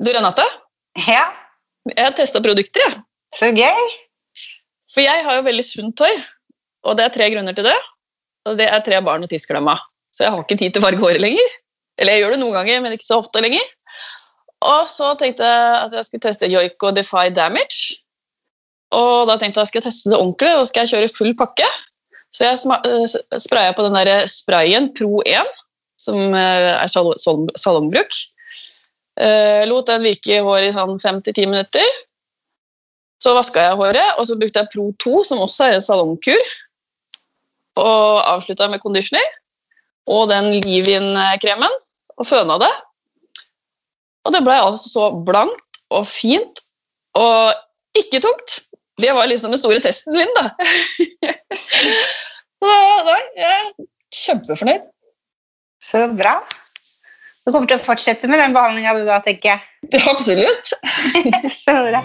Du, Renate, Ja, jeg har testa produkter, jeg. så gøy. For jeg har jo veldig sunt hår, og det er tre grunner til det. Og det er tre barn og tissklemma. Så jeg har ikke tid til å farge håret lenger. Eller jeg gjør det noen ganger, men ikke så ofte lenger. Og så tenkte jeg at jeg skulle teste Joiko Defy Damage. Og da tenkte jeg at jeg skulle teste det ordentlig, da skal jeg kjøre full pakke. Så jeg eh, spraya på den der sprayen Pro 1, som eh, er sal- sal- salongbruk. Eh, lot den virke i håret i sånn 5-10 minutter. Så vaska jeg håret, og så brukte jeg Pro 2, som også er en salongkur. Og avslutta med conditioner og den Livin-kremen, og føna det. Og det ble altså så blankt og fint og ikke tungt. Det var liksom den store testen min, da. Så, Nei, jeg er kjempefornøyd. Så bra. Du kommer til å fortsette med den behandlinga du da, tenker jeg. Ja, Absolutt. Så bra.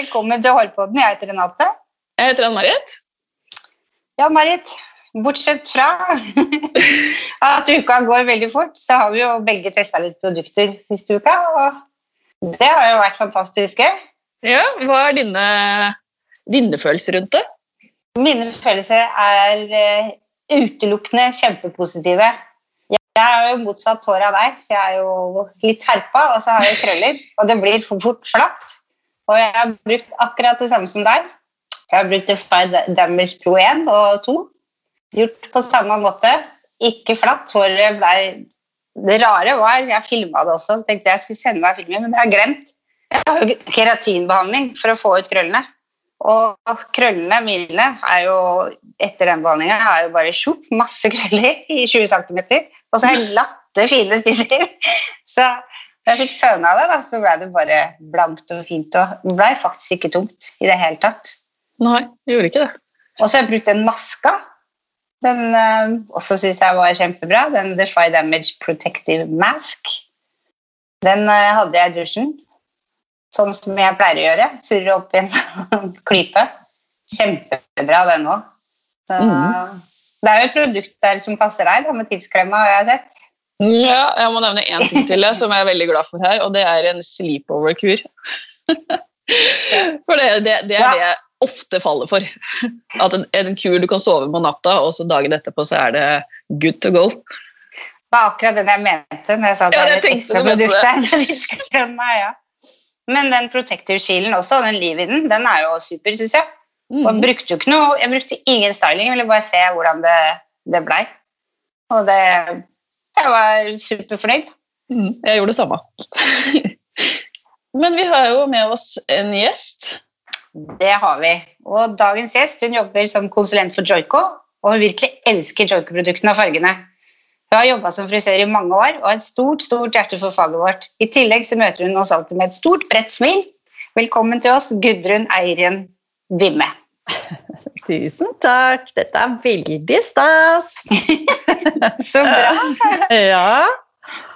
Velkommen til Hårpodden. Jeg heter Renate. Jeg heter Ann-Marit. Ja, Marit. Bortsett fra at uka går veldig fort, så har vi jo begge testa litt produkter siste uka. Og det har jo vært fantastisk gøy. Ja, hva er dine, dine følelser rundt det? Mine følelser er eh, utelukkende kjempepositive. Jeg jeg er jo motsatt hår av deg. Jeg er jo litt herpa, og så har jeg krøller. Og det blir for fort flatt. Og jeg har brukt akkurat det samme som deg. Jeg har brukt Defy Damage Pro 1 og 2. Gjort på samme måte. Ikke flatt. Håret ble Det rare var Jeg filma det også. Tenkte jeg skulle sende deg filmen, men det har jeg glemt. Jeg har jo keratinbehandling for å få ut krøllene. Og krøllene mine er jo etter den behandlinga er jo bare tjopp, masse krøller i 20 cm. Og så har jeg latte fine spisser. Så da jeg fikk føna det, da, så ble det bare blankt og fint. Og det ble faktisk ikke tungt i det hele tatt. Nei, det gjorde ikke det. Og så har jeg brukt den maska. Den uh, også syns jeg var kjempebra. Den Defy Damage Protective Mask. Den uh, hadde jeg i dusjen, sånn som jeg pleier å gjøre. Surre opp i en sånn klype. Kjempebra, den òg. Mm. Det er jo et produkt der som passer deg, da, med tidsklemma, har jeg sett. Ja, jeg må nevne én ting til jeg, som jeg er veldig glad for her, og det er en sleepover-kur. For det, det, det er det jeg ofte faller for. At en, en kur du kan sove på natta, og så dagen etterpå så er det good to go. Det var akkurat den jeg mente når jeg sa at Ja, det er et ekstra du produkt der. med ja. Men den protective shielden også, den liv i den er jo super, syns jeg. Og Mm. brukte jo ikke noe, jeg brukte ingen styling, jeg ville bare se hvordan det, det blei. Og det Jeg var superfornøyd. Mm, jeg gjorde det samme. Men vi har jo med oss en gjest. Det har vi. Og dagens gjest hun jobber som konsulent for Joico, og hun virkelig elsker Joico-produktene og fargene. Hun har jobba som frisør i mange år og har et stort stort hjerte for faget vårt. I tillegg så møter hun oss alltid med et stort, bredt smil. Velkommen til oss, Gudrun Eirien Vimme. Tusen takk, dette er veldig stas. Så bra! Ja.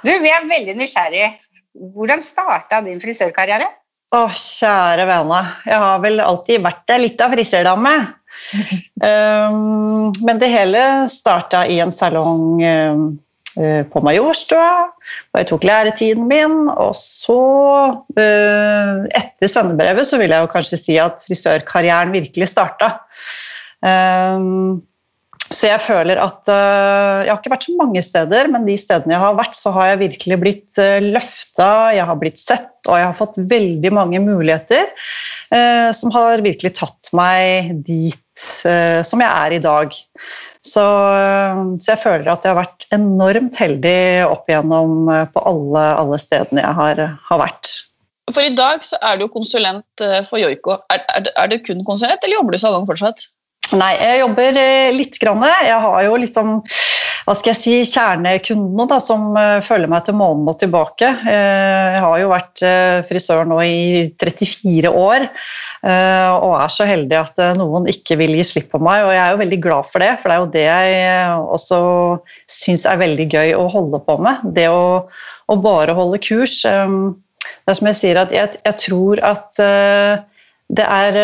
Du, vi er veldig nysgjerrige. Hvordan starta din frisørkarriere? Å, kjære vene. Jeg har vel alltid vært ei lita frisørdame. Um, men det hele starta i en salong um, på Majorstua, og jeg tok læretiden min. Og så, uh, etter svennebrevet, så vil jeg jo kanskje si at frisørkarrieren virkelig starta. Um, så jeg føler at uh, Jeg har ikke vært så mange steder, men de stedene jeg har vært, så har jeg virkelig blitt uh, løfta, jeg har blitt sett, og jeg har fått veldig mange muligheter uh, som har virkelig tatt meg dit som jeg er i dag. Så, så jeg føler at jeg har vært enormt heldig opp igjennom på alle, alle stedene jeg har, har vært. For i dag så er du konsulent eh, for Joiko. Er, er, er du kun konsulent, eller jobber du salong fortsatt? Nei, jeg jobber eh, litt. Grann. Jeg har jo liksom hva skal jeg si, kjernekundene da, som eh, følger meg til månen og tilbake. Eh, jeg har jo vært frisør nå i 34 år og er så heldig at noen ikke vil gi slipp på meg. Og jeg er jo veldig glad for det, for det er jo det jeg også syns er veldig gøy å holde på med. Det å, å bare holde kurs. det er som jeg sier, at jeg, jeg tror at det er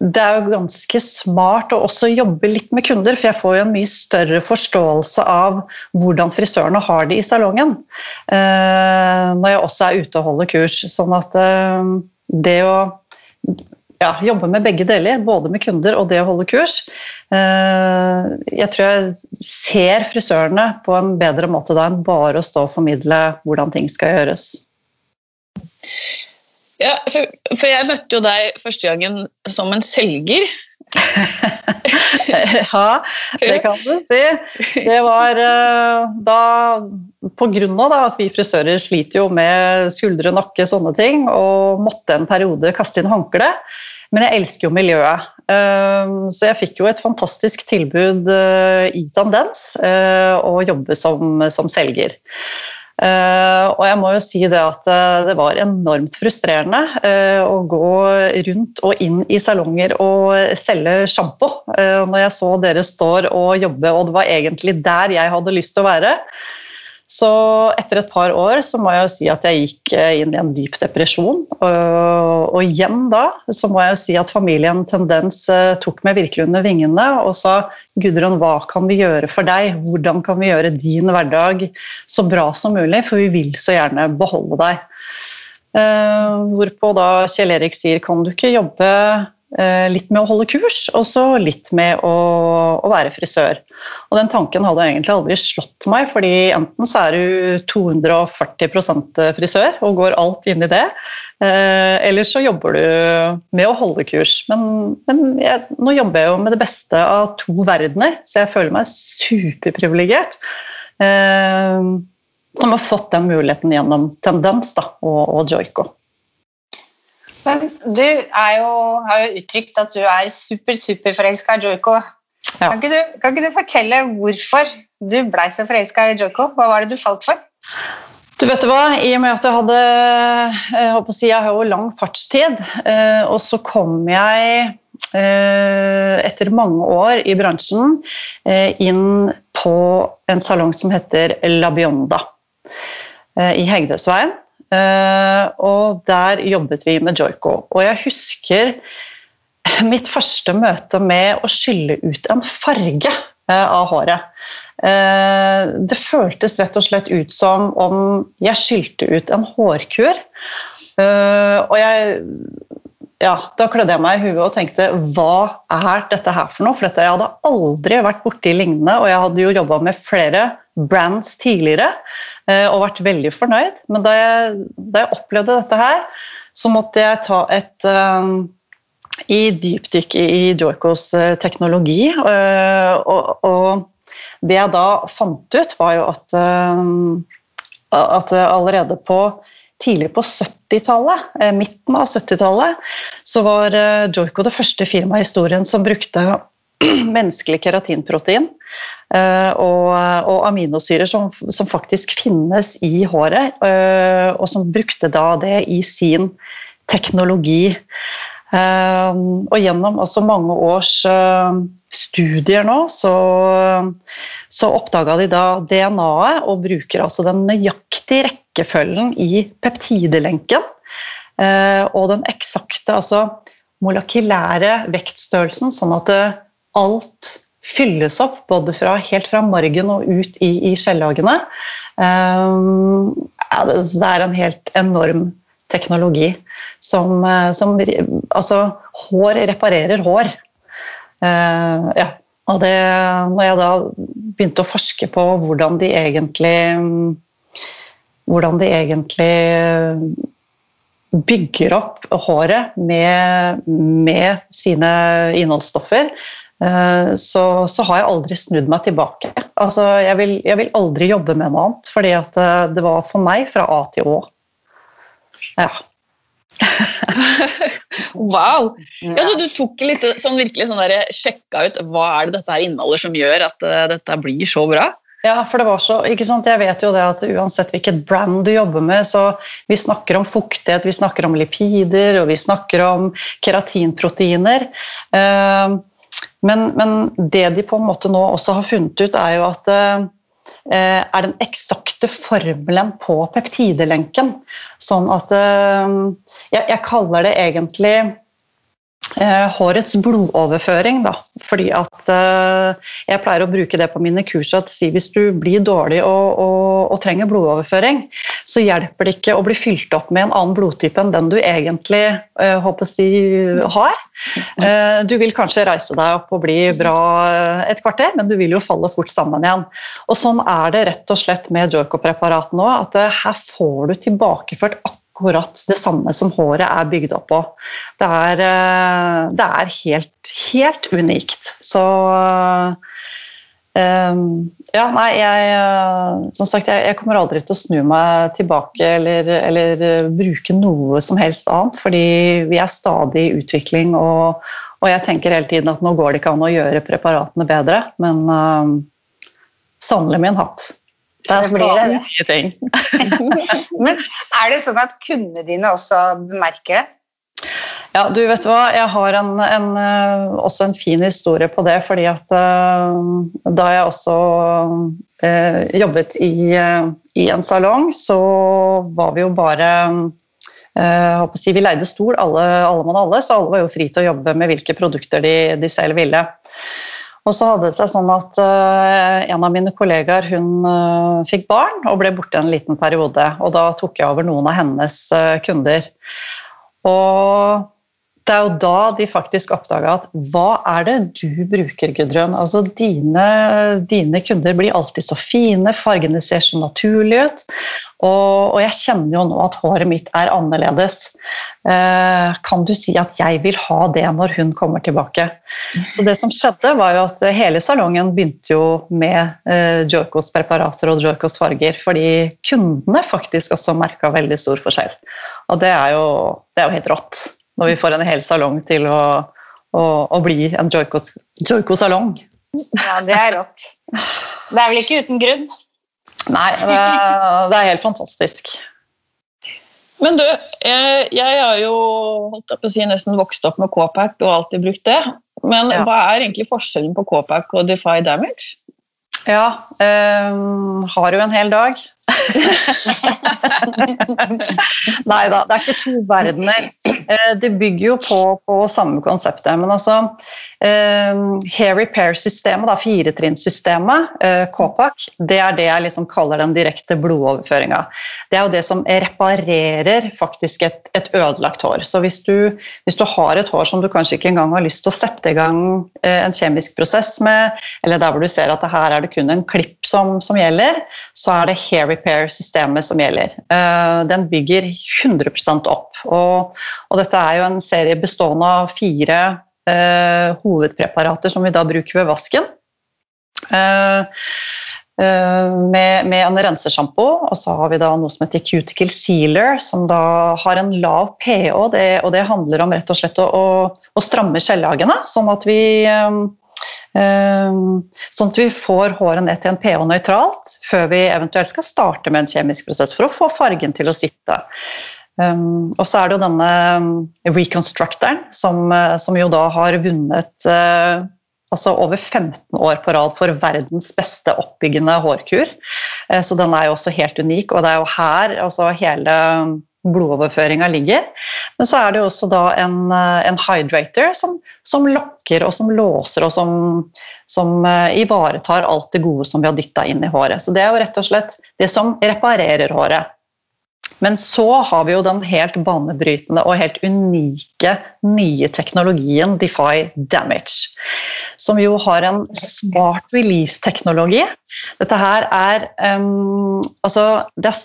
det er jo ganske smart å også jobbe litt med kunder, for jeg får jo en mye større forståelse av hvordan frisørene har det i salongen eh, når jeg også er ute og holder kurs. Sånn at eh, det å ja, jobbe med begge deler, både med kunder og det å holde kurs. eh, jeg tror jeg ser frisørene på en bedre måte da enn bare å stå og formidle hvordan ting skal gjøres. Ja, for, for, jeg møtte jo deg første gangen som en selger. ja, det kan du si. Det var uh, da På grunn av da, at vi frisører sliter jo med skuldre, nakke, sånne ting, og måtte en periode kaste inn håndkle. Men jeg elsker jo miljøet. Uh, så jeg fikk jo et fantastisk tilbud uh, i Tendens å jobbe som, som selger. Uh, og jeg må jo si det at uh, det var enormt frustrerende uh, å gå rundt og inn i salonger og selge sjampo når jeg så dere står og jobbe, og det var egentlig der jeg hadde lyst til å være. Så etter et par år så må jeg jo si at jeg gikk eh, inn i en dyp depresjon. Og, igjen da så må jeg jo si at familien Tendens eh, tok meg virkelig under vingene og sa Gudrun, hva kan vi gjøre for deg? Hvordan kan vi gjøre din hverdag så bra som mulig? For vi vil så gjerne beholde deg. Uh, hvorpå da Kjell Erik sier kan du ikke jobbe Eh, litt med å holde kurs, og så litt med å, å, være frisør. Og Den tanken hadde egentlig aldri slått meg, fordi enten så er du 240% frisør og går alt inn i det, eh, eller så jobber du med å holde kurs. Men, men jeg, nå jobber jeg jo med det beste av to verdener, så jeg føler meg superprivilegert. Eh, som har fått den muligheten gjennom Tendens da, og, og Joico. Men du jo, har jo uttrykt at du er super, superforelska i Joiko. Ja. Kan, ikke du, kan, ikke du, fortelle hvorfor du blei så forelska i Joiko? Hva var det du falt for? Du vet hva, I og med at jeg hadde jeg, håper å si, jeg har jo lang fartstid, eh, og så kom jeg eh, etter mange år i bransjen eh, inn på en salong som heter La Bionda i Hegdehaugsveien. Eh, og der jobbet vi med joiko. Og jeg husker mitt første møte med å skylle ut en farge eh, av håret. Eh, det føltes rett og slett ut som om jeg skylte ut en hårkur. Og jeg ja, da klødde jeg meg i huet og tenkte hva er dette her for noe? For dette, jeg hadde aldri vært borti lignende, og jeg hadde jo jobba med flere brands tidligere eh, og vært veldig fornøyd. Men da jeg, da jeg opplevde dette her, så måtte jeg ta et um, i dypdykk i, Joikos uh, teknologi. Og, og, det jeg da fant ut, var jo at, um, at allerede på tidlig på 70-tallet, eh, midten av 70-tallet, så var Joiko det første firmaet i historien som brukte menneskelig keratinprotein eh, og, og aminosyrer som, som, faktisk finnes i håret, og som brukte da det i sin teknologi. Og gjennom også mange års studier nå, så, så oppdaga de da DNA-et og bruker altså den nøyaktige rekkefølgen i peptidelenken. Eh, og den eksakte, altså molekylære vektstørrelsen, sånn at alt fylles opp både fra, helt fra margen og ut i, i skjellagene. Eh, ja, det er en helt enorm teknologi som, eh, som Altså, hår reparerer hår. Uh, ja. Og det, når jeg da begynte å forske på hvordan de egentlig Hvordan de egentlig bygger opp håret med, med sine innholdsstoffer, så, så, har jeg aldri snudd meg tilbake. Altså, jeg, vil, jeg vil aldri jobbe med noe annet, fordi at det var for meg fra A til Å. Ja. wow! Ja, så du tok litt sånn virkelig sånn der, sjekka ut hva er det dette her inneholder som gjør at uh, dette blir så bra? Ja, for det var så, ikke sant? Jeg vet jo det at uansett hvilket brand du jobber med, så vi snakker om fuktighet, vi snakker om lipider, og vi snakker om keratinproteiner. Uh, men, men, det de på en måte nå også har funnet ut, er jo at eh, er den eksakte formelen på peptidelenken. Sånn at eh, jeg, jeg kaller det egentlig hårets blodoverføring. Da. Fordi at eh, Jeg pleier å bruke det på mine kurs at si hvis du blir dårlig og, og, og, trenger blodoverføring, så hjelper det ikke å bli fylt opp med en annen blodtype enn den du egentlig uh, håper si, har. Du vil kanskje reise deg opp og bli bra et kvarter, men du vil jo falle fort sammen igjen. Og Sånn er det rett og slett med Joico-preparatet nå. at Her får du tilbakeført akkurat det samme som håret er bygd opp på. Det er, eh, det er helt, helt unikt. Så Um, ja, nei, jeg, som sagt, jeg, jeg, kommer aldri til å snu meg tilbake eller, eller, bruke noe som helst annet, fordi vi er stadig i utvikling, og, og, jeg tenker hele tiden at nå går det ikke an å gjøre preparatene bedre, men um, sannelig min hatt. Det er det det. ting. Men er det sånn at kundene dine også bemerker det? Ja, du vet hva, jeg har en, en, eh, også en fin historie på det. fordi at uh, da jeg også uh, jobbet i, uh, i, en salong, så var vi jo bare si, Vi leide stol, alle, alle mann alle, så alle var jo fri til å jobbe med hvilke produkter de, de selv ville. Og så hadde det seg sånn at uh, en av mine kollegaer hun uh, fikk barn og ble borte en liten periode. Og da tok jeg over noen av hennes uh, kunder. Og det er jo da de faktisk oppdaga at hva er det du bruker, Gudrun? Altså dine, dine, kunder blir alltid så fine, fargene ser så naturlige ut. Og, og, jeg kjenner jo nå at håret mitt er annerledes. Eh, kan du si at jeg vil ha det når hun kommer tilbake? Så det som skjedde, var jo at hele salongen begynte jo med eh, Joikos preparater og Joikos farger, fordi kundene faktisk også merka veldig stor forskjell. Og det er jo, det er jo helt rått når vi får en hel salong til å, å, å bli en joiko-salong. Ja, det er rått. Det er vel ikke uten grunn? Nei, det, det er helt fantastisk. Men du, jeg, jeg har jo holdt på å si, nesten vokst opp med K-pack og alltid brukt det. Men ja. hva er egentlig forskjellen på K-pack og Defy Damage? Ja, um, har jo en hel dag. Nei da, det er ikke to verdener. Eh, det bygger jo på, på samme konseptet. Men altså eh, Hair repair-systemet, firetrinnssystemet, eh, KPAC, det er det jeg liksom kaller den direkte blodoverføringa. Det er jo det som reparerer faktisk et, et ødelagt hår. Så hvis du, hvis du, har et hår som du kanskje ikke engang har lyst til å sette i gang en kjemisk prosess med, eller der hvor du ser at her er det kun en klipp som, som gjelder, så er det hair repair-systemet som gjelder. Den bygger 100% opp. Og, og, dette er jo en serie bestående av fire eh, hovedpreparater som vi da bruker ved vasken. Eh, med, med, en rensesjampo, og så har vi da noe som heter cuticle sealer, som da har en lav pH, det, og det handler om rett og slett å, å, å stramme skjellagene, sånn at vi Ehm, sånn at vi får håret ned til en pH nøytralt før vi eventuelt skal starte med en kjemisk prosess for å få fargen til å sitte. Um, og så er det jo denne um, reconstructoren som, uh, som jo da har vunnet uh, altså over 15 år på rad for verdens beste oppbyggende hårkur. Uh, så den er jo også helt unik, og det er jo her altså hele blodoverføringa ligger. Men så er det jo også da en, eh, en hydrator som, som, lokker og som låser og som, som ivaretar alt det gode som vi har dytta inn i håret. Så det er jo rett og slett det som reparerer håret. Men så har vi jo den helt banebrytende og helt unike nye teknologien Defy Damage. Som jo har en smart release-teknologi. Dette her er um, Altså, det er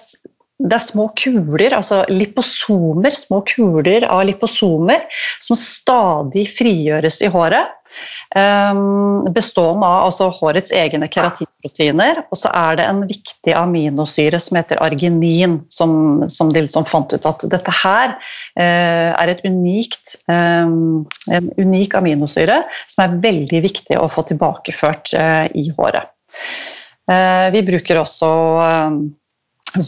det er små kuler, altså liposomer, små kuler av liposomer som stadig frigjøres i håret. Um, bestående av altså, hårets egne keratinproteiner. Og så er det en viktig aminosyre som heter arginin, som, som de liksom fant ut at dette her eh, er et unikt, eh, en unik aminosyre som er veldig viktig å få tilbakeført eh, i håret. Uh, vi bruker også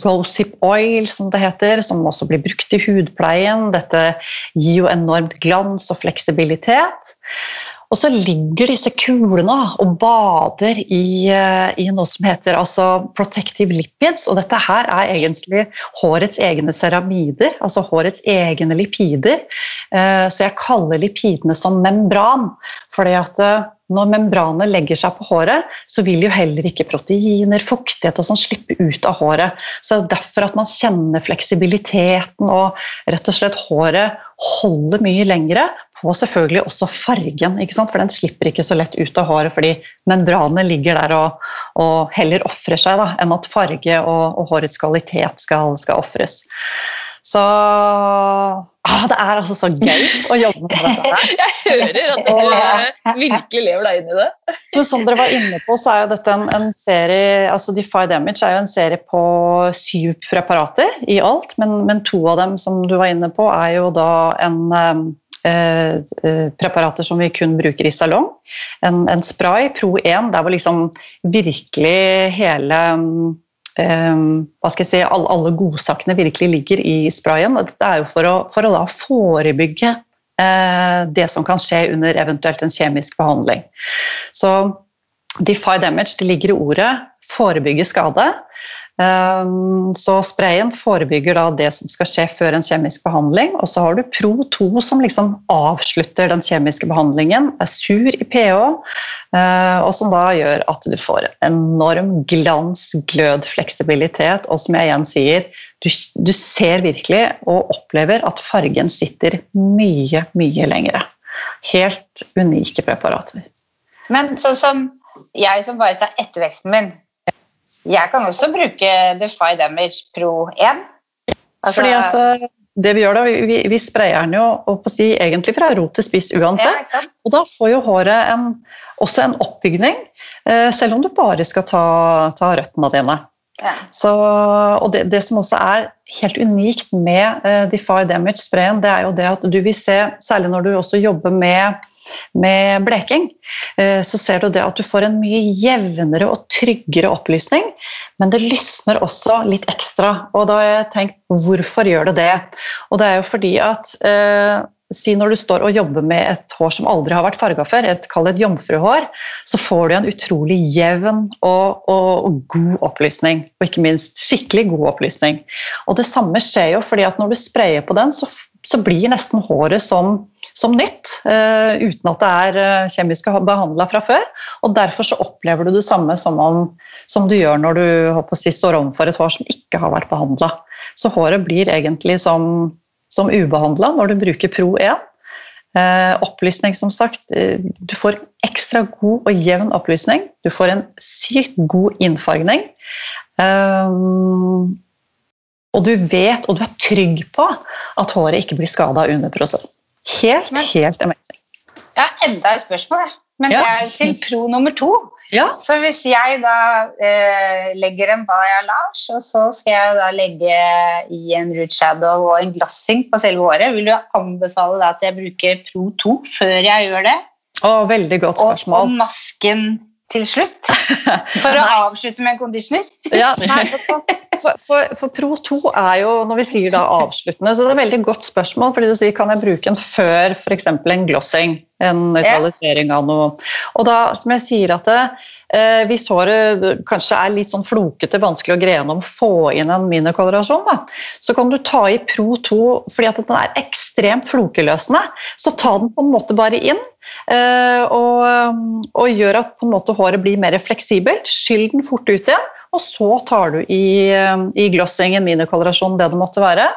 rosehip oil, som det heter, som også blir brukt i hudpleien. Dette gir jo enormt glans og fleksibilitet. Og så ligger disse kulene og bader i, eh, i noe som heter altså protective lipids. Og dette her er egentlig hårets egne ceramider, altså hårets egne lipider. Eh, så jeg kaller lipidene som membran. fordi at eh, når membranet legger seg på håret, så vil jo heller ikke proteiner, fuktighet og sånn slippe ut av håret. Så det er derfor at man kjenner fleksibiliteten og rett og slett håret holder mye lengre på selvfølgelig også fargen, for den slipper ikke så lett ut av håret fordi membranene ligger der og, og heller ofrer seg da, enn at farge og, og hårets kvalitet skal, skal ofres. Så ah, det er altså så gøy å jobbe med dette her. Jeg hører at dere virkelig lever deg inn i det. Men som dere var inne på, så er jo dette en, en serie altså Defy Damage er jo en serie på syv preparater i alt, men, men to av dem som du var inne på, er jo da en Eh, eh, preparater som vi kun bruker i salong. En, en spray, Pro 1, der hvor liksom virkelig hele Um, hva skal jeg si, alle, alle godsakene virkelig ligger i sprayen. Det er jo for å, for å forebygge uh, det som kan skje under eventuelt en kjemisk behandling. Så Defy damage det ligger i ordet forebygge skade. Ehm, så sprayen forebygger det som skal skje før en kjemisk behandling. Og så har du Pro2 som liksom avslutter den kjemiske behandlingen, er sur i pH, eh, og som da gjør at du får enorm glans, glød, fleksibilitet, og som jeg igjen sier, du, du ser virkelig og opplever at fargen sitter mye, mye lengre. Helt unike preparater. Men sånn som jeg som bare tar etterveksten min jeg kan også bruke Defy Damage Pro 1. Altså, Fordi at eh, det Vi gjør da, vi, vi sprayer den jo si, egentlig fra rot til spiss uansett. Ja, og da får jo håret en, også en oppbygning, eh, selv om du bare skal ta, ta røttene dine. Ja. Så, og det, det, som også er helt unikt med uh, Defy Damage-sprayen, det er jo det at du vil se, særlig når du også jobber med med bleking, eh, så ser du det at du får en mye jevnere og tryggere opplysning. Men det lysner også litt ekstra. Og da har jeg tenkt hvorfor gjør det det? Og det er jo fordi at eh, si når du står og jobber med et hår som aldri har vært farga før, et, kall et jomfruhår, så får du en utrolig jevn og, og, og, god opplysning. Og ikke minst skikkelig god opplysning. Og det samme skjer jo fordi at når du sprayer på den, så, så blir nesten håret som, som nytt. Uh, uten at det er uh, kjemisk behandla fra før. Og derfor så opplever du det samme som, om, som du gjør når du si, står overfor et hår som ikke har vært behandla. Så håret blir egentlig som som ubehandla når du bruker Pro 1. Eh, opplysning, som sagt. Eh, du får ekstra god og jevn opplysning. Du får en sykt god innfargning. Eh, og du vet, og du er trygg på, at håret ikke blir skada under prosessen. Helt, helt amazing. Jeg har enda et spørsmål, men ja. det er til pro nummer to. Ja. Så hvis jeg da eh, legger en balayage, og så skal jeg da legge i en root shadow og en glossing på selve håret, vil du anbefale da at jeg bruker Pro 2 før jeg gjør det? Å, veldig godt spørsmål. Og, og masken til slutt? For å avslutte med en conditioner? ja, nei, for, for, for, Pro 2 er jo, når vi sier da avsluttende, så det er et veldig godt spørsmål. fordi du sier kan jeg bruke en før f.eks. en glossing? En nøytralisering av noe. Og da, som jeg sier at det, eh, hvis håret kanskje er litt sånn flokete, vanskelig å greie gjennom, få inn en minikolorasjon, da, så kan du ta i Pro 2 fordi at den er ekstremt flokeløsende. Så ta den på en måte bare inn. Eh, og, og gjør at på en måte håret blir mer fleksibelt. Skyll den fort ut igjen, og så tar du i, i glossingen, minikolorasjon, det det måtte være.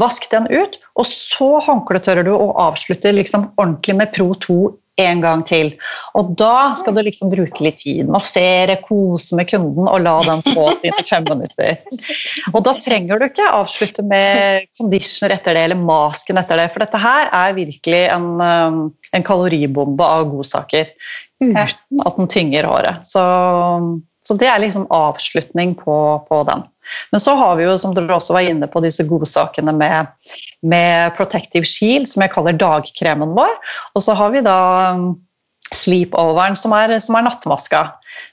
Vask den ut, og så håndkletørrer du og avslutter liksom ordentlig med Pro 2 en gang til. Og da skal du liksom bruke litt tid. Massere, kose med kunden og la den få sine fem minutter. Og da trenger du ikke avslutte med conditioner etter det eller masken etter det, for dette her er virkelig en, um, en kaloribombe av godsaker uten at den tynger håret. Så så det er liksom avslutning på, på, den. Men så har vi jo, som dere også var inne på, disse godsakene med, med Protective Shield, som jeg kaller dagkremen vår. Og så har vi da um, sleepoveren, som er, som er nattmaska.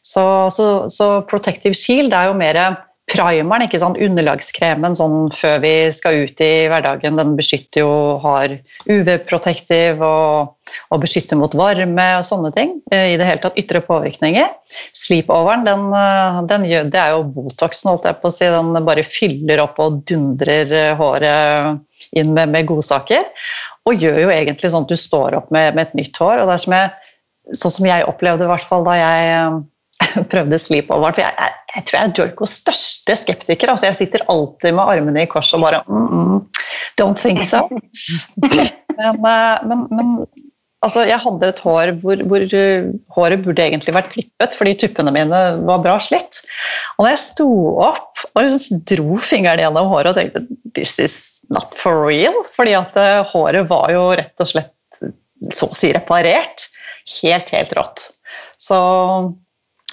Så, så, så, Protective Shield er jo mer primeren, ikke sant? underlagskremen sånn før vi skal ut i hverdagen, den beskytter jo, har UV-protektiv og, og, beskytter mot varme og sånne ting. Eh, I det hele tatt ytre påvirkninger. Sleepoveren, den, eh, den gjør, det er jo Botoxen, holdt jeg på å si. Den bare fyller opp og dundrer eh, håret inn med, med godsaker. Og gjør jo egentlig sånn at du står opp med, med et nytt hår. og det er som jeg, Sånn som jeg opplevde i hvert fall da jeg prøvde sleepover. For jeg, jeg, jeg, tror jeg er Joikos største skeptiker. Altså, jeg sitter alltid med armene i kors og bare mm, mm, Don't think so. men, eh, men, men altså, jeg hadde et hår hvor, hvor, eh, håret burde egentlig vært klippet fordi tuppene mine var bra slitt. Og da jeg sto opp og liksom dro fingeren gjennom håret og tenkte This is not for real. Fordi at uh, håret var jo rett og slett så å si reparert. Helt, helt rått. Så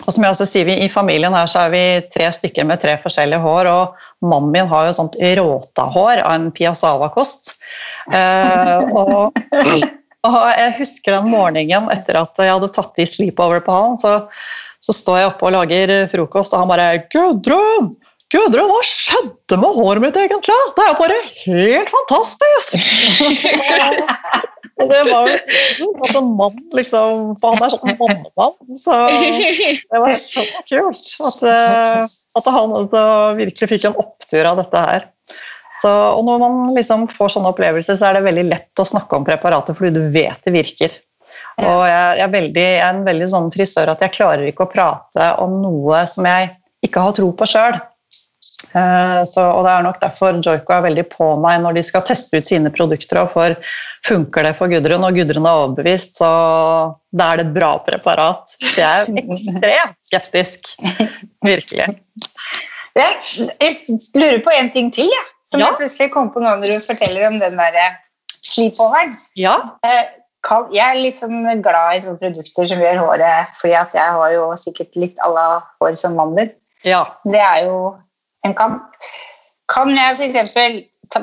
og som jeg også sier, I familien her så er vi tre stykker med tre forskjellige hår. og Mannen min har jo sånt råtahår av en piazzava-kost. Eh, og, og, jeg husker den morgenen etter at jeg hadde tatt i sleepover på han, så, så står jeg oppe og lager frokost, og han bare 'Gudrun! Gudrun, hva skjedde med håret mitt egentlig? Det er jo bare helt fantastisk!' Og det var jo at en mann liksom For han er sånn mannemann. Så det var så kult at, eh, at han altså virkelig fikk en opptur av dette her. Så, og når man liksom får sånne opplevelser, så er det veldig lett å snakke om preparatet fordi du vet det virker. Og jeg, jeg, er, veldig, jeg er en veldig sånn frisør at jeg klarer ikke å prate om noe som jeg ikke har tro på sjøl. Eh, så, og Det er nok derfor Joico er veldig på meg når de skal teste ut sine produkter. og for Funker det for Gudrun, og Gudrun er overbevist, så da er det et bra preparat. Så jeg er ekstremt skeptisk. Virkelig. Jeg lurer på en ting til, ja, som ja. jeg plutselig kom på nå når du forteller om den der sleepoveren. Ja. Eh, jeg er litt sånn glad i sånne produkter som gjør håret fordi at jeg har jo sikkert litt à la hår som mannen Ja. Det er jo en kamp. Kan jeg f.eks.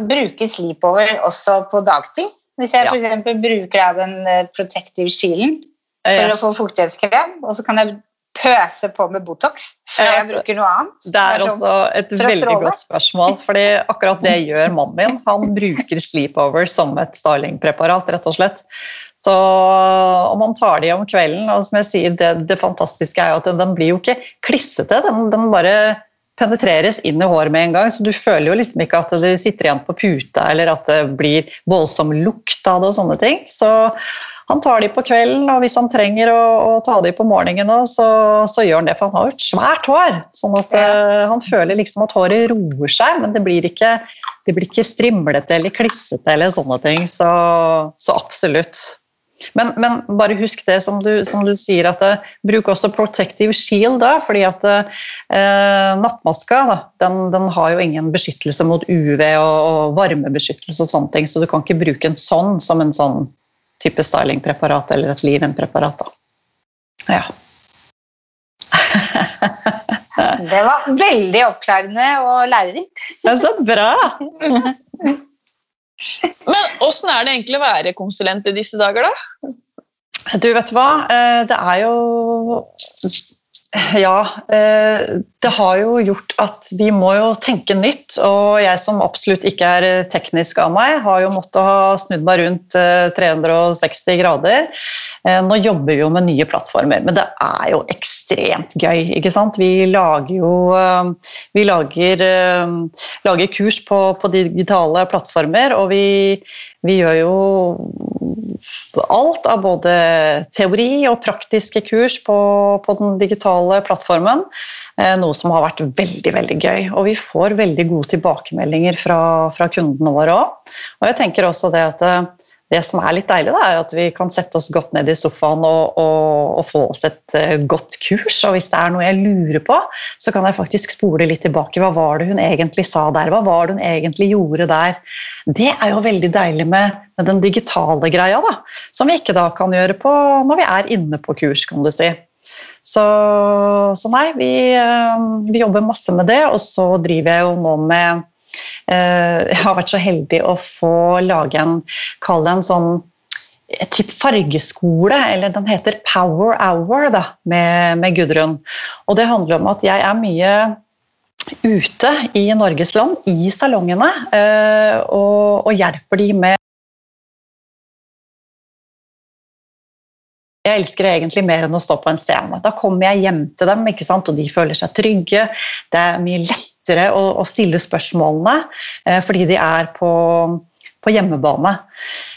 bruke sleepover også på dagtid? Hvis jeg ja. f.eks. bruker den eh, protective shielden for å få fuktighetskrem, og så kan jeg pøse på med Botox før jeg bruker noe annet? Det er også et veldig godt spørsmål, fordi akkurat det gjør mannen min. Han bruker sleepover som et stylingpreparat, rett og slett. Så om man tar de om kvelden, og som jeg sier, det, det fantastiske er jo at den, den blir jo ikke klissete. Den, den bare penetreres inn i håret med en gang, så du føler jo liksom ikke at det sitter igjen på puta eller at det blir voldsom lukt av det og sånne ting. Så han tar de på kvelden, og hvis han trenger å, å ta de på morgenen, så, så, gjør han det. For han har jo et svært hår, sånn at ja. uh, han føler liksom at håret roer seg, men det blir ikke, det blir ikke strimlete eller klissete eller sånne ting. Så, så absolutt. Men, men, bare husk det som du, som du sier, at det, bruk også protective shield. da, fordi at eh, nattmaska da, den, den, har jo ingen beskyttelse mot UV og, og, varmebeskyttelse, og sånne ting, så du kan ikke bruke en sånn som en sånn type stylingpreparat eller et leave-in-preparat. Ja. det var veldig oppklarende og lærerikt. Er så bra! Men åssen er det egentlig å være konsulent i disse dager, da? Du, vet hva. Eh, det er jo Ja. Eh, det har jo gjort at vi må jo tenke nytt. Og jeg som absolutt ikke er teknisk av meg, har jo måttet ha snudd meg rundt 360 eh, grader. Nå jobber vi jo med nye plattformer, men det er jo ekstremt gøy. ikke sant? Vi lager jo vi lager, lager kurs på, på, digitale plattformer, og vi, vi gjør jo alt av både teori og praktiske kurs på, på, den digitale plattformen. Eh, noe som har vært veldig veldig gøy. Og vi får veldig gode tilbakemeldinger fra, fra kundene våre òg. Og jeg tenker også det at eh, det som er litt deilig, da, er at vi kan sette oss godt ned i sofaen og, og, og, få oss et uh, godt kurs. Og hvis det er noe jeg lurer på, så kan jeg faktisk spole litt tilbake. Hva var det hun egentlig sa der? Hva var det hun egentlig gjorde der? Det er jo veldig deilig med, med den digitale greia, da. Som vi ikke da kan gjøre på når vi er inne på kurs, kan du si. Så, så nei, vi, uh, vi jobber masse med det, og så driver jeg jo nå med Eh, jeg har vært så heldig å få lage en, kall det en sånn typ fargeskole, eller den heter Power Hour da, med, med, Gudrun. Og det handler om at jeg er mye ute i Norges land, i salongene, eh, og hjelper de med Jeg elsker det egentlig mer enn å stå på en scene. Da kommer jeg hjem til dem, ikke sant? og de føler seg trygge. Det er mye lettere å, å stille spørsmålene eh, fordi de er på, på hjemmebane.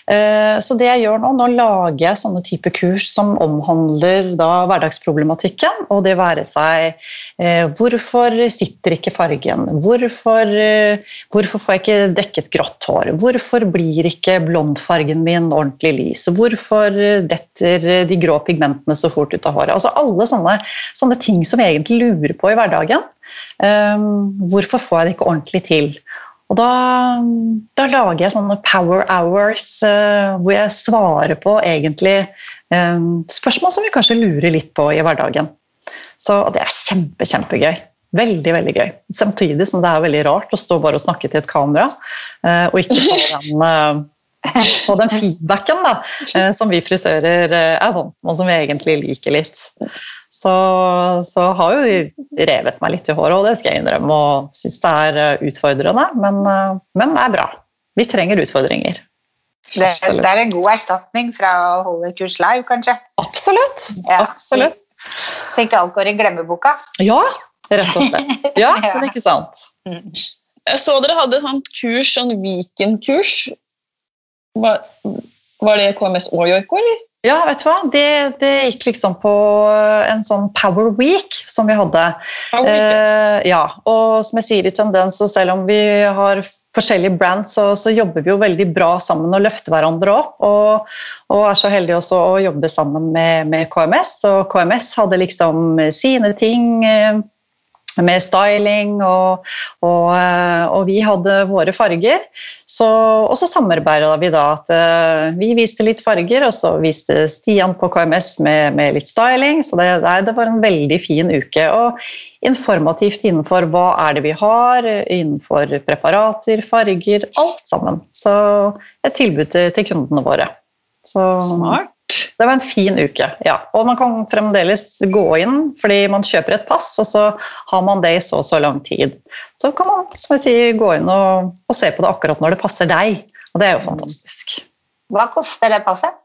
Eh, så det jeg gjør nå, nå lager jeg sånne type kurs som omhandler da hverdagsproblematikken. Og det være seg eh, hvorfor sitter ikke fargen? Hvorfor, eh, hvorfor får jeg ikke dekket grått hår? Hvorfor blir ikke blondfargen min ordentlig lys? Hvorfor detter de grå pigmentene så fort ut av håret? Altså alle sånne, sånne ting som jeg egentlig lurer på i hverdagen. Hvorfor får jeg det ikke ordentlig til? Og da, da, lager jeg sånne power hours uh, hvor jeg svarer på egentlig um, spørsmål som vi kanskje lurer litt på i hverdagen. Så det er kjempe, kjempegøy. Veldig veldig gøy. Samtidig som det er veldig rart å stå bare og snakke til et kamera uh, og ikke få den, uh, få den feedbacken da, som vi frisører er vant med, og som vi egentlig liker litt så, så, har jo de revet meg litt i håret, og det skal jeg innrømme. Og syns det er eh, utfordrende, men, eh, men, det er bra. Vi trenger utfordringer. Det, det, er en god erstatning fra å holde kurs live, kanskje? Absolutt. Ja, Absolutt. Så ikke alt går i glemmeboka? Ja, rett og slett. Ja, ja. men ikke sant. Jeg så dere hadde et sånt kurs, sånn Viken-kurs. Var, var det KMS og joiko, eller? Ja, vet du hva? Det, det, gikk liksom på en sånn Power Week som vi hadde. Eh, ja, og som jeg sier i Tendens, og selv om vi har forskjellige brands, så, så, jobber vi jo veldig bra sammen og løfter hverandre opp. Og, og er så heldige også å jobbe sammen med, med KMS. Og KMS hadde liksom sine ting. Eh, med styling, og, og, eh, og, vi hadde våre farger. Så, og så samarbeida vi da at uh, vi viste litt farger, og så viste Stian på KMS med, med litt styling. Så det, det, var en veldig fin uke. Og informativt innenfor hva er det vi har, innenfor preparater, farger, alt sammen. Så et tilbud til, til kundene våre. Så, Smart. Det var en fin uke. ja. Og man kan fremdeles gå inn fordi man kjøper et pass, og så har man det i så og så lang tid. Så kan man som jeg sier, gå inn og, og, se på det akkurat når det passer deg. Og det er jo fantastisk. Hva koster det passet?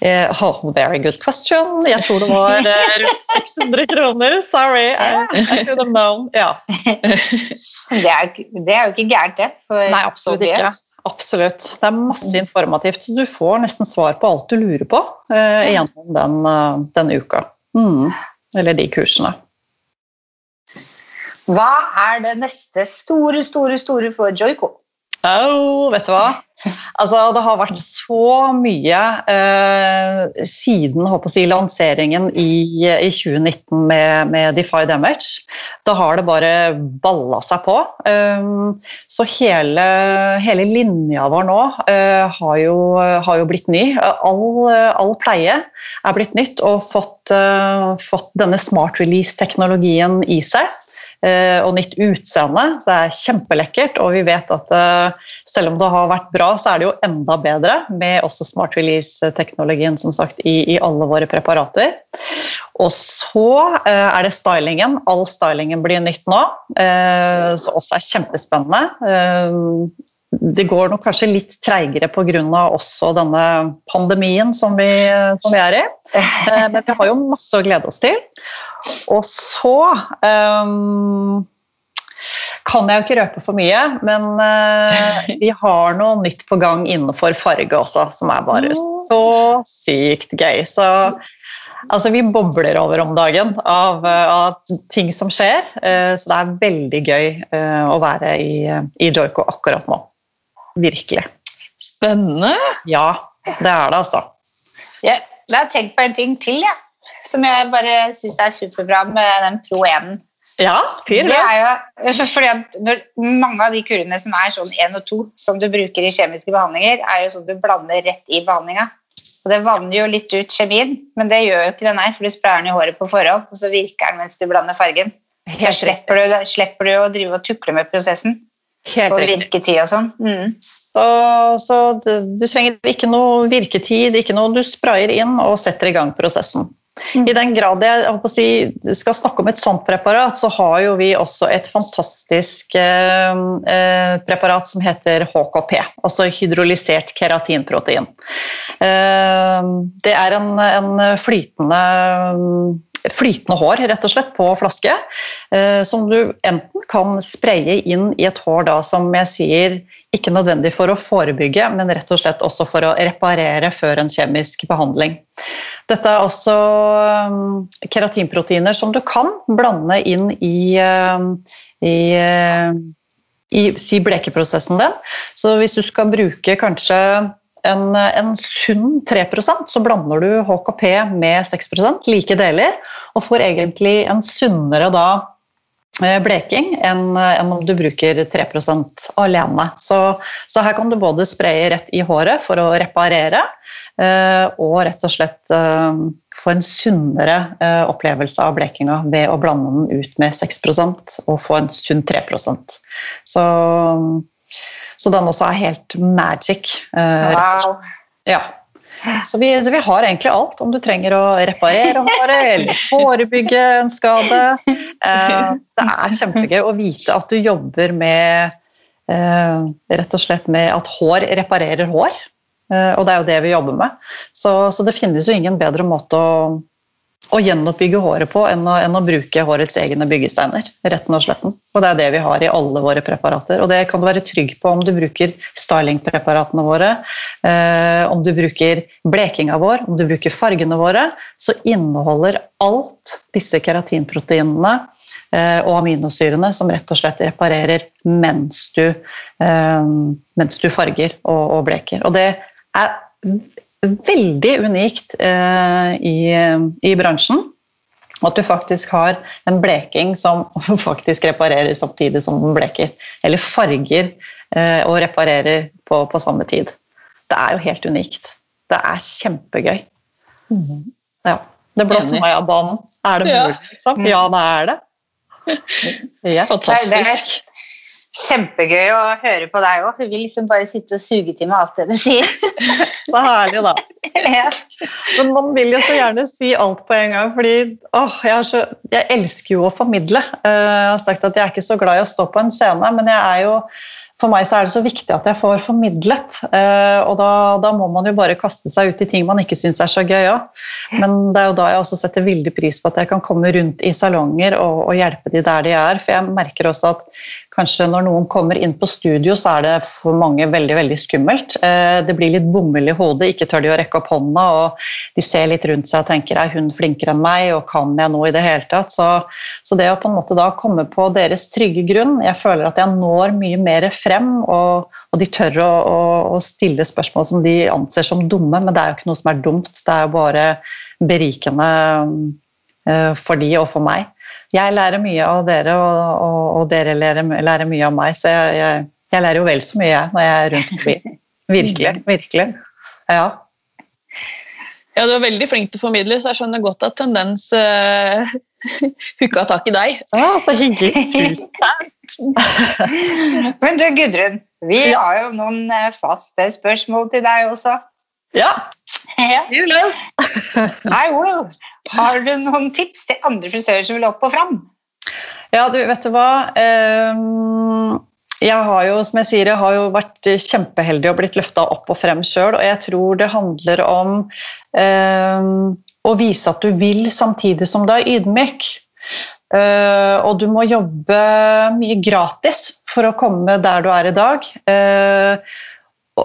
Eh, oh, very good question. Jeg tror det var uh, rundt 600 kroner. Sorry, I, I should have known. Ja. det, er, det, er, jo ikke gærent, det. Nei, absolutt ikke. Absolutt. Det er masse informativt. Så du får nesten svar på alt du lurer på eh, gjennom den, uh, den uka. Mm. Eller de kursene. Hva er det neste store, store, store for Joico? Oh, vet du hva? Altså, det har vært så mye eh, siden si, lanseringen i, i 2019 med, med, Defy Damage. Da har det bare balla seg på. Um, så hele, hele, linja vår nå uh, har, jo, har, jo, blitt ny. All, all, pleie er blitt nytt og fått, uh, fått denne smart release-teknologien i seg. Uh, og nytt utseende. Så det er kjempelekkert, og vi vet at selv om det har vært bra så er det jo enda bedre med også smart release-teknologien som sagt, i, i, alle våre preparater. Og så eh, er det stylingen. All stylingen blir nytt nå, eh, som også er kjempespennende. Eh, det går nok kanskje litt treigere pga. også denne pandemien som vi, som vi, er i. Men vi har jo masse å glede oss til. Og så um, kan jeg jo ikke røpe for mye, men uh, vi har noe nytt på gang innenfor farge også, som er bare så sykt gøy. Så altså, vi bobler over om dagen av, av ting som skjer. Uh, så det er veldig gøy uh, å være i, i Joiko akkurat nå. Virkelig. Spennende. Ja, det er det, altså. Jeg, jeg har tenkt på en ting til, ja, som jeg bare syns er superbra med den Pro 1 ja, fyr det. Er jo, fordi at når, mange av de kurene som er sånn 1 og 2, som du bruker i kjemiske behandlinger, er jo sånn du blander rett i behandlinga. Og det vanner jo litt ut kjemien, men det gjør jo ikke den her, for du sprayer den i håret på forhånd, og så virker den mens du blander fargen. Så slipper du, slipper du å drive og tukle med prosessen. Helt og virketid og sånn. Mm. Så, så du, du, trenger ikke noe virketid, ikke noe du sprayer inn og setter i gang prosessen. I den grad jeg si, skal snakke om et sånt preparat, så har jo vi også et fantastisk eh, eh preparat som heter HKP, altså hydrolysert keratinprotein. Eh, det er en, en flytende flytende hår rett og slett på flaske, eh, som du enten kan spraye inn i et hår da, som jeg sier ikke nødvendig for å forebygge, men rett og slett også for å reparere før en kjemisk behandling. Dette er også um, keratinproteiner som du kan blande inn i, um, i i si blekeprosessen din. Så hvis du skal bruke kanskje en, en sunn 3% så blander du HKP med 6% like deler, og får egentlig en sunnere da eh, bleking enn, enn om du bruker 3% alene. Så, så, her kan du både spraye rett i håret for å reparere, eh, og rett og slett eh, få en sunnere opplevelse av blekinga ved å blande den ut med 6% og få en sunn 3% Så så den også er helt magic. Eh, wow. Ja. Så vi, vi, har egentlig alt, om du trenger å reparere håret eller forebygge en skade. Eh, det er kjempegøy å vite at du jobber med eh, rett og slett med at hår reparerer hår. Og det er jo det vi jobber med. Så, så det finnes jo ingen bedre måte å å gjenoppbygge håret på enn å, enn å, bruke hårets egne byggesteiner. retten Og sletten. Og det er det vi har i alle våre preparater. Og det kan du være trygg på om du bruker stylingpreparatene våre, eh, om du bruker blekinga vår, om du bruker fargene våre, så inneholder alt disse keratinproteinene eh, og aminosyrene som rett og slett reparerer mens du, eh, mens du farger og, og bleker. Og det er veldig unikt eh, i, i, bransjen. At du faktisk har en bleking som faktisk reparerer samtidig som den bleker. Eller farger eh, og reparerer på, på, samme tid. Det er jo helt unikt. Det er kjempegøy. Mm. Ja. Det blåser meg av banen. Er det mulig, liksom? Ja, det er det. Ja. Fantastisk kjempegøy å høre på deg òg. Hun vil liksom bare sitte og suge til meg alt det du sier. Så herlig, da. Men man vil jo så gjerne si alt på en gang, fordi åh, jeg, så, jeg, elsker jo å formidle. Eh, jeg har sagt at jeg er ikke så glad i å stå på en scene, men jeg er jo for meg så er det så viktig at jeg får formidlet. Eh, og da, da, må man jo bare kaste seg ut i ting man ikke syns er så gøy òg. Men det er jo da jeg også setter veldig pris på at jeg kan komme rundt i salonger og, og hjelpe de der de er. For jeg merker også at Kanskje når noen kommer inn på studio, så er det for mange veldig veldig skummelt. Eh, det blir litt bomull i hodet, ikke tør de å rekke opp hånda, og de ser litt rundt seg og tenker er hun flinkere enn meg, og kan jeg noe i det hele tatt? Så, så, det å på en måte da komme på deres trygge grunn Jeg føler at jeg når mye mer frem, og, og de tør å, å, å, stille spørsmål som de anser som dumme, men det er jo ikke noe som er dumt, det er jo bare berikende eh, for de og for meg jeg lærer mye av dere, og, og, og dere lærer, lærer, mye av meg. Så jeg, jeg, jeg, lærer jo vel så mye jeg når jeg er rundt forbi. Virkelig. Virkelig. Ja. Ja, du er veldig flink til å formidle, så jeg skjønner godt at tendens uh, hooka tak i deg. Ja, så hyggelig. Tusen takk. Men du Gudrun, vi har jo noen eh, faste spørsmål til deg også. Ja. ja. I will. Har du noen tips til andre frisører som vil opp og fram? Ja, du, vet du hva. Ehm, jeg har jo, som jeg sier, jeg har jo vært kjempeheldig og blitt løfta opp og frem sjøl, og jeg tror det handler om eh, å vise at du vil samtidig som du er ydmyk. Uh, og du må jobbe mye gratis for å komme der du er i dag. Uh,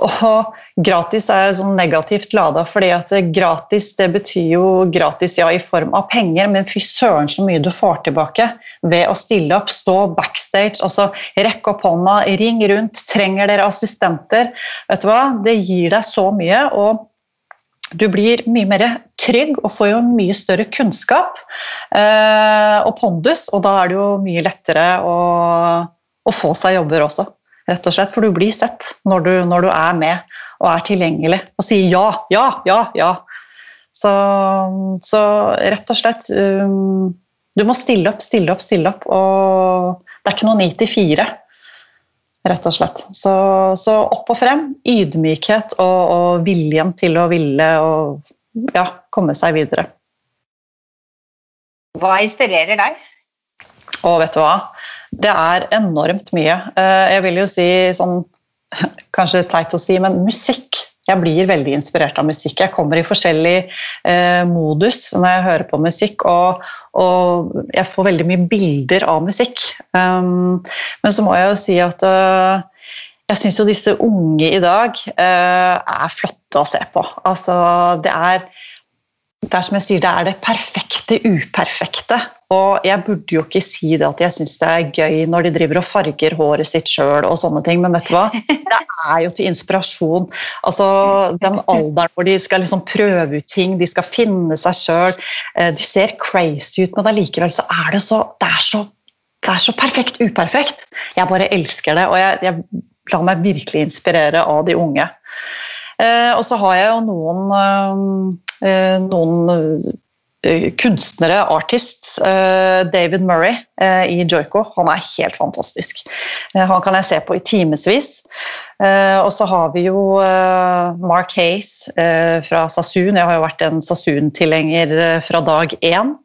og gratis er sånn negativt lada, fordi at gratis det betyr jo gratis ja i form av penger, men fy søren så mye du får tilbake ved å stille opp, stå backstage, altså rekke opp hånda, ring rundt, trenger dere assistenter? Vet du hva, det gir deg så mye. og du blir mye mer trygg og får jo mye større kunnskap eh, og pondus, og da er det jo mye lettere å, å få seg jobber også rett og slett. For du blir sett når du, når du er med og er tilgjengelig og sier ja, ja, ja, ja. Så, så rett og slett um, Du må stille opp, stille opp, stille opp. Og det er ikke noe ni til fire, rett og slett. Så, så, opp og frem. Ydmykhet og, og viljen til å ville og ja, komme seg videre. Hva inspirerer deg? Å, vet du hva? Det er enormt mye. Eh, jeg vil jo si sånn Kanskje teit å si, men musikk. Jeg blir veldig inspirert av musikk. Jeg kommer i forskjellig eh, modus når jeg hører på musikk, og, og, jeg får veldig mye bilder av musikk. Um, men så må jeg jo si at uh, jeg syns jo disse unge i dag uh, er flotte å se på. Altså, det er det er som jeg sier, det er det perfekte uperfekte. Og jeg burde jo ikke si det at jeg syns det er gøy når de driver og farger håret sitt sjøl og sånne ting, men vet du hva? Det er jo til inspirasjon. Altså den alderen hvor de skal liksom prøve ut ting, de skal finne seg sjøl. Eh, de ser crazy ut, men allikevel så er det så Det er så, det er så perfekt uperfekt. Jeg bare elsker det, og jeg, jeg lar meg virkelig inspirere av de unge. Eh, og så har jeg jo noen eh, noen eh, kunstnere, artists. Eh, David Murray i Joiko, han er helt fantastisk. Han kan jeg se på i timevis. Og så har vi jo Mark Hayes fra Sasun. Jeg har jo vært en Sasun-tilhenger fra dag én.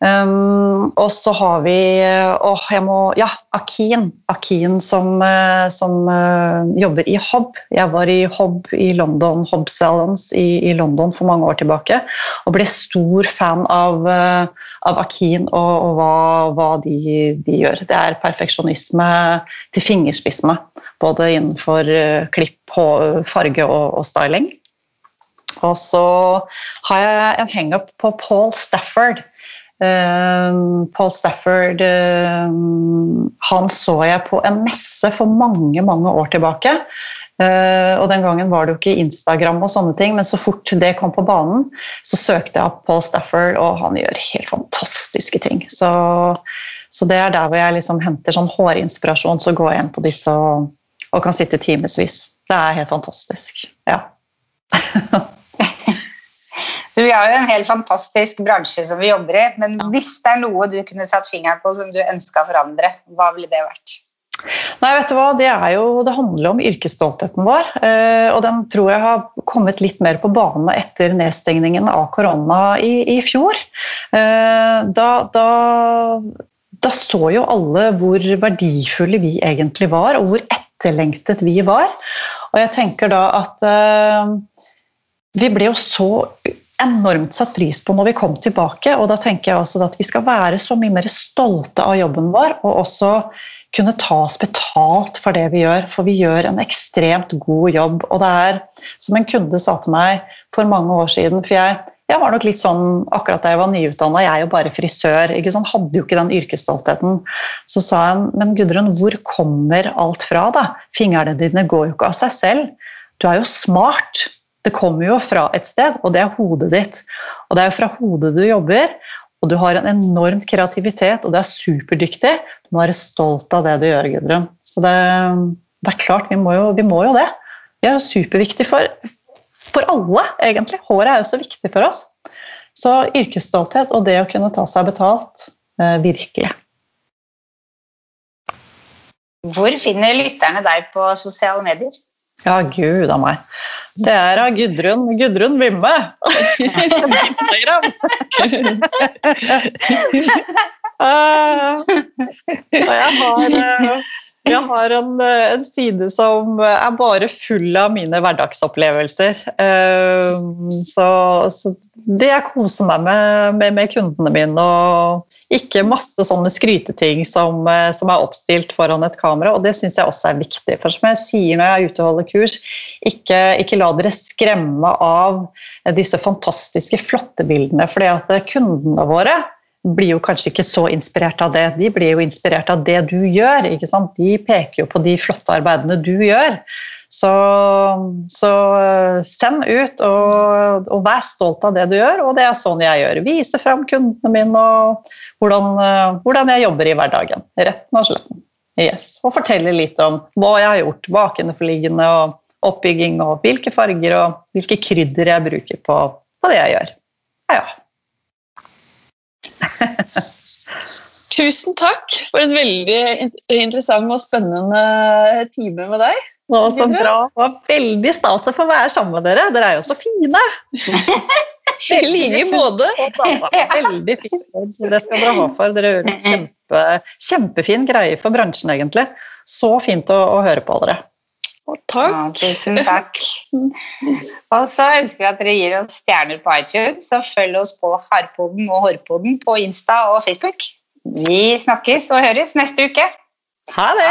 Um, og så har vi åh, jeg må, ja, Akin, Akin som, uh, som uh, jobber i Hob. Jeg var i Hob i London, Hob Salons i, i, London for mange år tilbake. Og ble stor fan av, uh, av Akin og, og hva, hva de, de, gjør. Det er perfeksjonisme til fingerspissene. Både innenfor klipp, farge og, og styling. Og så har jeg en hangup på Paul Stafford Uh, Paul Stafford uh, han så jeg på en messe for mange mange år tilbake. Uh, og Den gangen var det jo ikke Instagram, og sånne ting, men så fort det kom på banen, så søkte jeg opp Paul Stafford, og han gjør helt fantastiske ting. Så, så det er der hvor jeg liksom henter sånn hårinspirasjon, så går jeg inn på disse og, og kan sitte timevis. Det er helt fantastisk. Ja. Du, vi har jo en helt fantastisk bransje som vi jobber i, men hvis det er noe du kunne satt fingeren på som du ønska å forandre, hva ville det vært? Nei, vet du hva? Det, jo, det handler om yrkesstoltheten vår. Eh, og den tror jeg har kommet litt mer på bane etter nedstengningen av korona i, i fjor. Eh, da, da, da, så jo alle hvor verdifulle vi egentlig var, og hvor etterlengtet vi var. Og jeg tenker da at eh, vi ble jo så enormt satt pris på når vi kom tilbake. Og da tenker jeg også at vi skal være så mye mer stolte av jobben vår, og også kunne ta oss betalt for det vi gjør. For vi gjør en ekstremt god jobb. Og det er, som en kunde sa til meg for mange år siden For jeg, jeg var nok litt sånn akkurat da jeg var nyutdanna, jeg er jo bare frisør. ikke sånn, Hadde jo ikke den yrkesstoltheten. Så sa han men Gudrun, hvor kommer alt fra? da? Fingrene dine går jo ikke av seg selv. Du er jo smart. Det kommer jo fra et sted, og det er hodet ditt. Og det er jo fra hodet du jobber, og du har en enorm kreativitet, og du er superdyktig. Du må være stolt av det du gjør, Gudrun. Så det, det er klart, vi må, jo, vi må, jo, det. Vi er jo superviktig for, for alle, egentlig. Håret er jo så viktig for oss. Så yrkesstolthet og det å kunne ta seg betalt, eh, virkelig. Hvor finner lytterne deg på sosiale medier? Ja, gud a meg. Det er av Gudrun Gudrun Vimme. uh, og jeg har uh, jeg har en, eh, en, side som er bare full av mine hverdagsopplevelser. Uh, så, så, det jeg koser meg med, med, med, kundene mine, og ikke masse sånne skryteting som, eh, som er oppstilt foran et kamera. Og det syns jeg også er viktig. For som jeg sier når jeg er ute og holder kurs, ikke, ikke la dere skremme av disse fantastiske, flotte bildene. fordi at kundene våre blir jo kanskje ikke så inspirert av det. De blir jo inspirert av det du gjør. ikke sant? De peker jo på de flotte arbeidene du gjør. Så, så send ut og, og, vær stolt av det du gjør, og det er sånn jeg gjør. Vise fram kundene mine og hvordan, hvordan jeg jobber i hverdagen. Retten og sletten. Yes. Og fortelle litt om hva jeg har gjort. Bakenforliggende og oppbygging og hvilke farger og hvilke krydder jeg bruker på, på det jeg gjør. Ja, ja. Tusen takk for en veldig interessant og spennende time med deg. Nå, så bra. Det var veldig stas å få være sammen med dere. Dere er jo så fine. I like måte. Veldig fint. Det skal dere ha for. Dere gjør en kjempe, kjempefin greie for bransjen, egentlig. Så fint å, å høre på dere. Takk. Ja, tusen takk. Og så ønsker vi at dere gir oss stjerner på iTunes, og følg oss på Harpoden og Hårpoden på Insta og Facebook. Vi snakkes og høres neste uke. Ha det!